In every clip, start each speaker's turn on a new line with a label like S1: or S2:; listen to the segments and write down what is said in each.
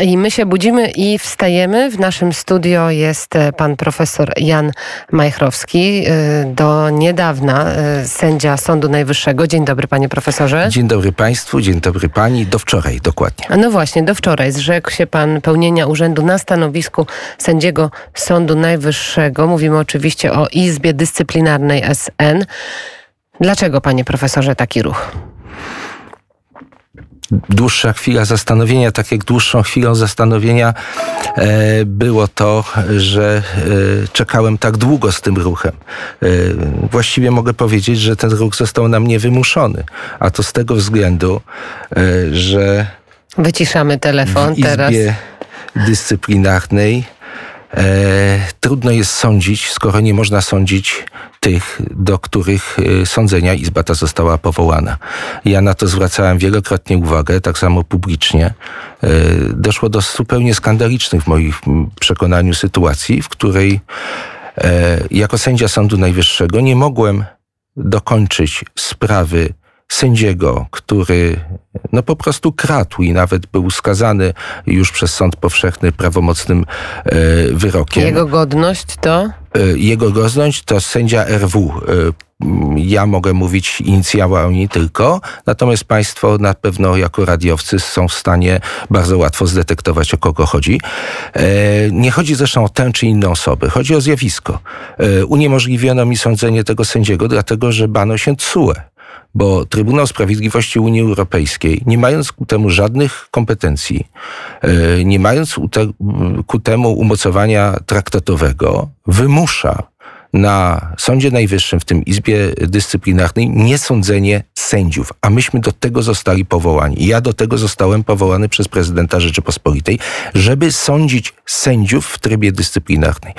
S1: I my się budzimy i wstajemy. W naszym studio jest e, pan profesor Jan Majchrowski, e, do niedawna e, sędzia Sądu Najwyższego. Dzień dobry, panie profesorze.
S2: Dzień dobry państwu, dzień dobry pani. Do wczoraj, dokładnie.
S1: No właśnie, do wczoraj zrzekł się pan pełnienia urzędu na stanowisku sędziego Sądu Najwyższego. Mówimy oczywiście o Izbie Dyscyplinarnej SN. Dlaczego, panie profesorze, taki ruch?
S2: Dłuższa chwila zastanowienia, tak jak dłuższą chwilą zastanowienia e, było to, że e, czekałem tak długo z tym ruchem. E, właściwie mogę powiedzieć, że ten ruch został na mnie wymuszony, a to z tego względu, że
S1: Wyciszamy telefon
S2: w Izbie
S1: teraz.
S2: dyscyplinarnej trudno jest sądzić, skoro nie można sądzić tych, do których e, sądzenia Izba ta została powołana. Ja na to zwracałem wielokrotnie uwagę, tak samo publicznie. E, doszło do zupełnie skandalicznych w moim przekonaniu sytuacji, w której e, jako sędzia Sądu Najwyższego nie mogłem dokończyć sprawy sędziego, który no po prostu kradł i nawet był skazany już przez sąd powszechny prawomocnym e, wyrokiem.
S1: Jego godność to?
S2: E, jego godność to sędzia RW. E, ja mogę mówić inicjałami tylko, natomiast Państwo na pewno jako radiowcy są w stanie bardzo łatwo zdetektować, o kogo chodzi. Nie chodzi zresztą o tę czy inną osobę, chodzi o zjawisko. Uniemożliwiono mi sądzenie tego sędziego, dlatego że bano się TSUE bo Trybunał Sprawiedliwości Unii Europejskiej, nie mając ku temu żadnych kompetencji, e, nie mając ku temu umocowania traktatowego, wymusza na Sądzie Najwyższym, w tym Izbie Dyscyplinarnej, niesądzenie sędziów. A myśmy do tego zostali powołani. Ja do tego zostałem powołany przez prezydenta Rzeczypospolitej, żeby sądzić sędziów w trybie dyscyplinarnej.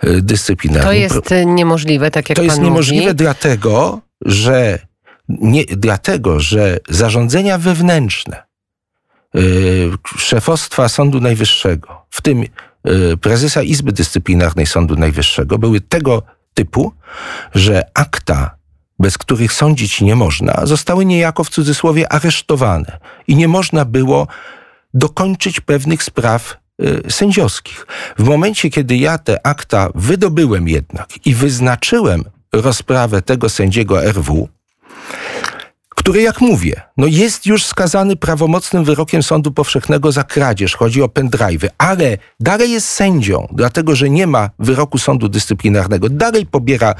S1: E, dyscyplinarnym. To jest niemożliwe, tak jak
S2: To jest niemożliwe
S1: mówi.
S2: dlatego, że nie, dlatego, że zarządzenia wewnętrzne yy, szefostwa Sądu Najwyższego, w tym yy, prezesa Izby Dyscyplinarnej Sądu Najwyższego, były tego typu, że akta, bez których sądzić nie można, zostały niejako w cudzysłowie aresztowane i nie można było dokończyć pewnych spraw yy, sędziowskich. W momencie, kiedy ja te akta wydobyłem jednak i wyznaczyłem rozprawę tego sędziego RW, który, jak mówię, no jest już skazany prawomocnym wyrokiem Sądu Powszechnego za kradzież, chodzi o pendrive'y, ale dalej jest sędzią, dlatego że nie ma wyroku Sądu Dyscyplinarnego, dalej pobiera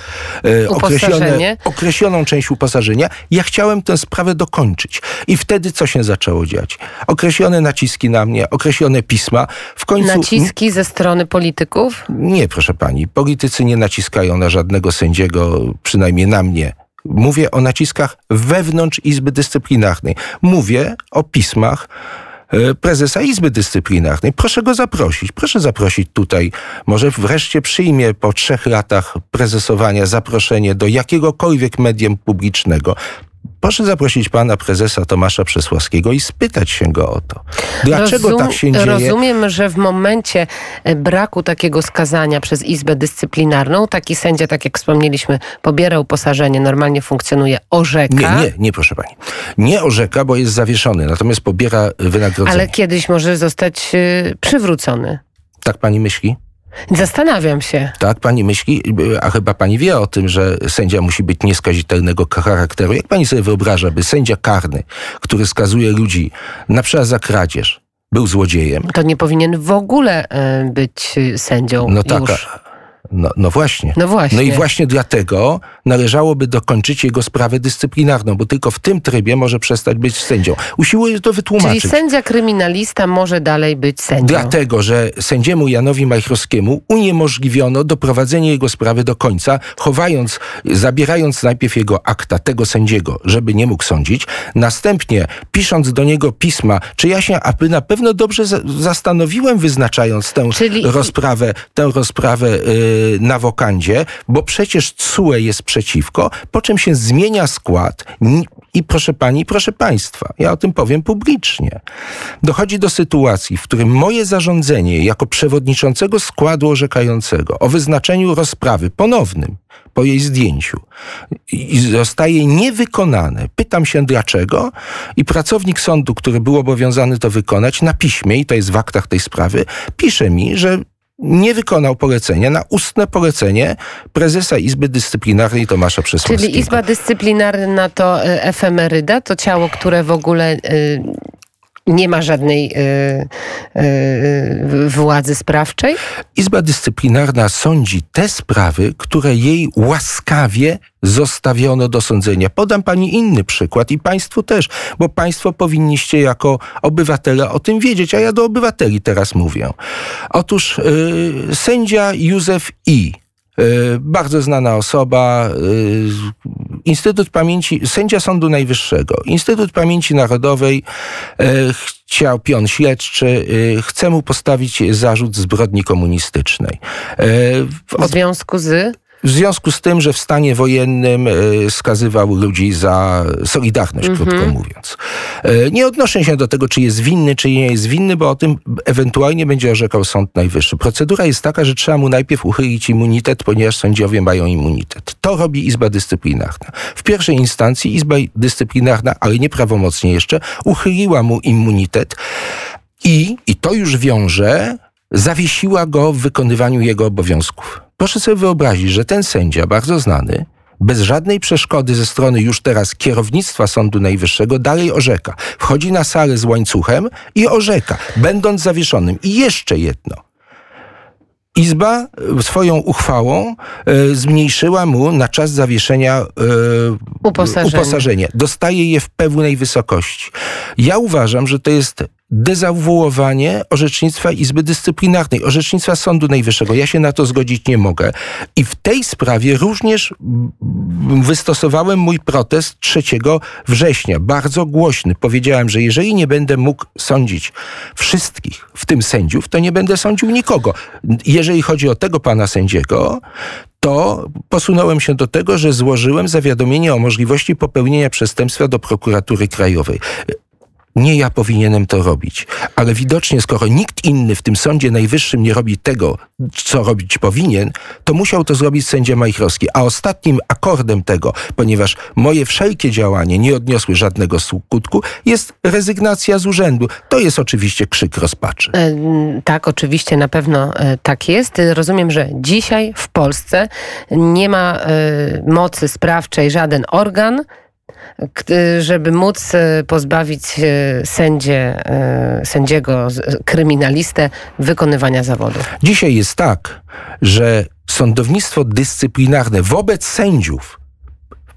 S2: e, określone, określoną część uposażenia. Ja chciałem tę sprawę dokończyć. I wtedy co się zaczęło dziać? Określone naciski na mnie, określone pisma. W końcu...
S1: Naciski ze strony polityków?
S2: Nie, proszę pani. Politycy nie naciskają na żadnego sędziego, przynajmniej na mnie Mówię o naciskach wewnątrz Izby Dyscyplinarnej. Mówię o pismach e, prezesa Izby Dyscyplinarnej. Proszę go zaprosić. Proszę zaprosić tutaj. Może wreszcie przyjmie po trzech latach prezesowania zaproszenie do jakiegokolwiek medium publicznego. Proszę zaprosić pana prezesa Tomasza Przesławskiego i spytać się go o to. Dlaczego Rozum, tak się dzieje?
S1: Rozumiem, że w momencie e, braku takiego skazania przez Izbę Dyscyplinarną, taki sędzia, tak jak wspomnieliśmy, pobiera uposażenie, normalnie funkcjonuje, orzeka.
S2: Nie, nie, nie, proszę pani. Nie orzeka, bo jest zawieszony, natomiast pobiera wynagrodzenie.
S1: Ale kiedyś może zostać e, przywrócony.
S2: Tak pani myśli?
S1: Zastanawiam się.
S2: Tak, pani myśli, a chyba pani wie o tym, że sędzia musi być nieskazitelnego charakteru. Jak pani sobie wyobraża, by sędzia karny, który skazuje ludzi na przykład za kradzież, był złodziejem?
S1: To nie powinien w ogóle e, być sędzią. No tak, już.
S2: No, no, właśnie.
S1: no właśnie.
S2: No i właśnie dlatego należałoby dokończyć jego sprawę dyscyplinarną, bo tylko w tym trybie może przestać być sędzią. Usiłuję to wytłumaczyć.
S1: Czyli sędzia kryminalista może dalej być sędzią.
S2: Dlatego, że sędziemu Janowi Majchrowskiemu uniemożliwiono doprowadzenie jego sprawy do końca, chowając, zabierając najpierw jego akta tego sędziego, żeby nie mógł sądzić, następnie pisząc do niego pisma, czy ja się aby na pewno dobrze zastanowiłem, wyznaczając tę Czyli... rozprawę, tę rozprawę yy, na wokandzie, bo przecież CUE jest przeciwko, po czym się zmienia skład i proszę pani, proszę państwa, ja o tym powiem publicznie. Dochodzi do sytuacji, w którym moje zarządzenie jako przewodniczącego składu orzekającego o wyznaczeniu rozprawy ponownym po jej zdjęciu zostaje niewykonane. Pytam się dlaczego i pracownik sądu, który był obowiązany to wykonać na piśmie, i to jest w aktach tej sprawy, pisze mi, że nie wykonał polecenia na ustne polecenie prezesa Izby Dyscyplinarnej Tomasza Przesłowskiego.
S1: Czyli Izba Dyscyplinarna to e, efemeryda, to ciało, które w ogóle y, nie ma żadnej y, y, władzy sprawczej?
S2: Izba Dyscyplinarna sądzi te sprawy, które jej łaskawie zostawiono do sądzenia. Podam pani inny przykład i państwu też, bo państwo powinniście jako obywatele o tym wiedzieć, a ja do obywateli teraz mówię. Otóż y, sędzia Józef I bardzo znana osoba, y, Instytut Pamięci, sędzia Sądu Najwyższego, Instytut Pamięci Narodowej y, chciał pion śledczy, chce mu postawić zarzut zbrodni komunistycznej.
S1: W związku z?
S2: W związku z tym, że w stanie wojennym e, skazywał ludzi za solidarność, krótko mówiąc. E, nie odnoszę się do tego, czy jest winny, czy nie jest winny, bo o tym ewentualnie będzie orzekał Sąd Najwyższy. Procedura jest taka, że trzeba mu najpierw uchylić immunitet, ponieważ sędziowie mają immunitet. To robi Izba Dyscyplinarna. W pierwszej instancji Izba Dyscyplinarna, ale nieprawomocnie jeszcze, uchyliła mu immunitet i, i to już wiąże, zawiesiła go w wykonywaniu jego obowiązków. Proszę sobie wyobrazić, że ten sędzia, bardzo znany, bez żadnej przeszkody ze strony już teraz kierownictwa Sądu Najwyższego dalej orzeka. Wchodzi na salę z łańcuchem i orzeka, będąc zawieszonym. I jeszcze jedno. Izba swoją uchwałą e, zmniejszyła mu na czas zawieszenia e, uposażenie. uposażenie. Dostaje je w pełnej wysokości. Ja uważam, że to jest dezawuowanie orzecznictwa Izby Dyscyplinarnej, orzecznictwa Sądu Najwyższego. Ja się na to zgodzić nie mogę. I w tej sprawie również wystosowałem mój protest 3 września, bardzo głośny. Powiedziałem, że jeżeli nie będę mógł sądzić wszystkich, w tym sędziów, to nie będę sądził nikogo. Jeżeli chodzi o tego pana sędziego, to posunąłem się do tego, że złożyłem zawiadomienie o możliwości popełnienia przestępstwa do prokuratury krajowej nie ja powinienem to robić. Ale widocznie, skoro nikt inny w tym Sądzie Najwyższym nie robi tego, co robić powinien, to musiał to zrobić sędzia Majchrowski. A ostatnim akordem tego, ponieważ moje wszelkie działania nie odniosły żadnego skutku, jest rezygnacja z urzędu. To jest oczywiście krzyk rozpaczy. E,
S1: tak, oczywiście, na pewno e, tak jest. Rozumiem, że dzisiaj w Polsce nie ma e, mocy sprawczej żaden organ, żeby móc e, pozbawić e, sędzie, e, sędziego, kryminalistę wykonywania zawodu.
S2: Dzisiaj jest tak, że sądownictwo dyscyplinarne wobec sędziów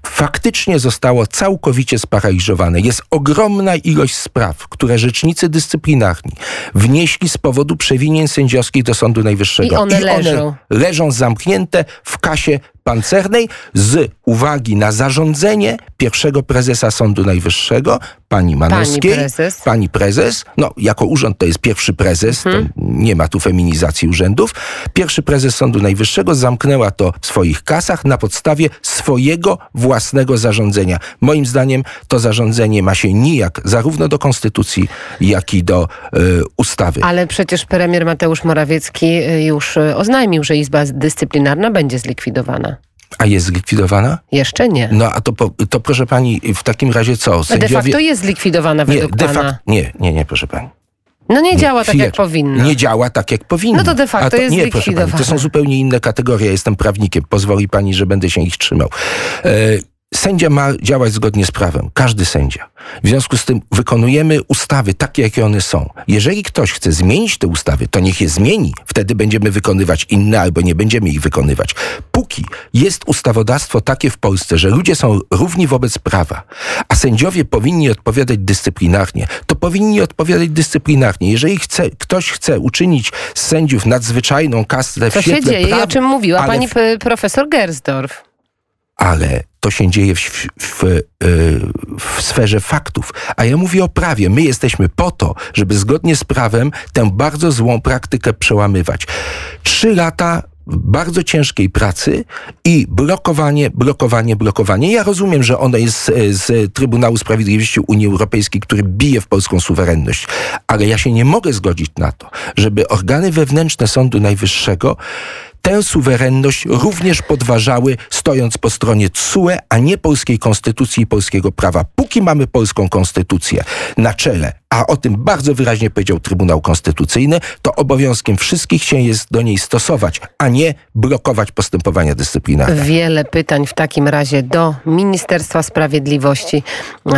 S2: faktycznie zostało całkowicie sparaliżowane. Jest ogromna ilość spraw, które rzecznicy dyscyplinarni wnieśli z powodu przewinień sędziowskich do Sądu Najwyższego.
S1: I one, I one leżą.
S2: leżą zamknięte w kasie pancernej z uwagi na zarządzenie pierwszego prezesa Sądu Najwyższego, pani Manowskiej. Pani prezes. Pani prezes. No, jako urząd to jest pierwszy prezes, hmm. nie ma tu feminizacji urzędów. Pierwszy prezes Sądu Najwyższego zamknęła to w swoich kasach na podstawie swojego własnego zarządzenia. Moim zdaniem to zarządzenie ma się nijak zarówno do konstytucji, jak i do y, ustawy.
S1: Ale przecież premier Mateusz Morawiecki y, już y, oznajmił, że Izba Dyscyplinarna będzie zlikwidowana.
S2: A jest zlikwidowana?
S1: Jeszcze nie.
S2: No a to, to proszę pani, w takim razie co?
S1: Sędziowie... De facto jest zlikwidowana według
S2: nie, de pana. nie, nie, nie, proszę pani.
S1: No nie, nie działa tak, jak powinno.
S2: Nie działa tak, jak powinno.
S1: No to de facto to, jest nie, proszę pani,
S2: to są zupełnie inne kategorie. Ja jestem prawnikiem. Pozwoli pani, że będę się ich trzymał. E, Sędzia ma działać zgodnie z prawem. Każdy sędzia. W związku z tym wykonujemy ustawy takie, jakie one są. Jeżeli ktoś chce zmienić te ustawy, to niech je zmieni. Wtedy będziemy wykonywać inne albo nie będziemy ich wykonywać. Póki jest ustawodawstwo takie w Polsce, że ludzie są równi wobec prawa, a sędziowie powinni odpowiadać dyscyplinarnie, to powinni odpowiadać dyscyplinarnie. Jeżeli chce, ktoś chce uczynić z sędziów nadzwyczajną kastę
S1: w Co się dzieje prawa, i o czym mówiła pani w... profesor Gersdorf
S2: ale to się dzieje w, w, w, w, sferze faktów. A ja mówię o prawie. My jesteśmy po to, żeby zgodnie z prawem tę bardzo złą praktykę przełamywać. Trzy lata bardzo ciężkiej pracy i blokowanie, blokowanie, blokowanie. Ja rozumiem, że ono jest z, z Trybunału Sprawiedliwości Unii Europejskiej, który bije w polską suwerenność, ale ja się nie mogę zgodzić na to, żeby organy wewnętrzne Sądu Najwyższego tę suwerenność również podważały, stojąc po stronie TSUE, a nie polskiej konstytucji i polskiego prawa. Póki mamy polską konstytucję na czele, a o tym bardzo wyraźnie powiedział Trybunał Konstytucyjny, to obowiązkiem wszystkich się jest do niej stosować, a nie blokować postępowania dyscyplinarne.
S1: Wiele pytań w takim razie do Ministerstwa Sprawiedliwości,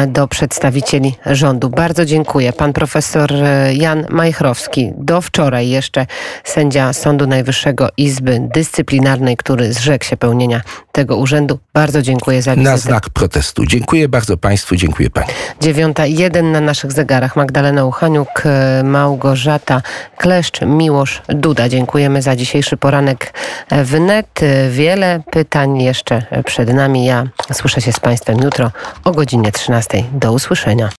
S1: do przedstawicieli rządu. Bardzo dziękuję. Pan profesor e, Jan Majchrowski, do wczoraj jeszcze sędzia Sądu Najwyższego Izby Dyscyplinarnej, który zrzekł się pełnienia tego urzędu. Bardzo dziękuję za wizytę.
S2: Na znak protestu. Dziękuję bardzo Państwu, dziękuję Pani.
S1: Dziewiąta jeden na naszych zegarach. Magdalena Uchaniuk, e, Małgorzata Kleszcz, Miłosz Duda. Dziękujemy za dzisiejszy poranek w net. Wiele pytań jeszcze przed nami. Ja słyszę się z Państwem jutro o godzinie 13. Do usłyszenia.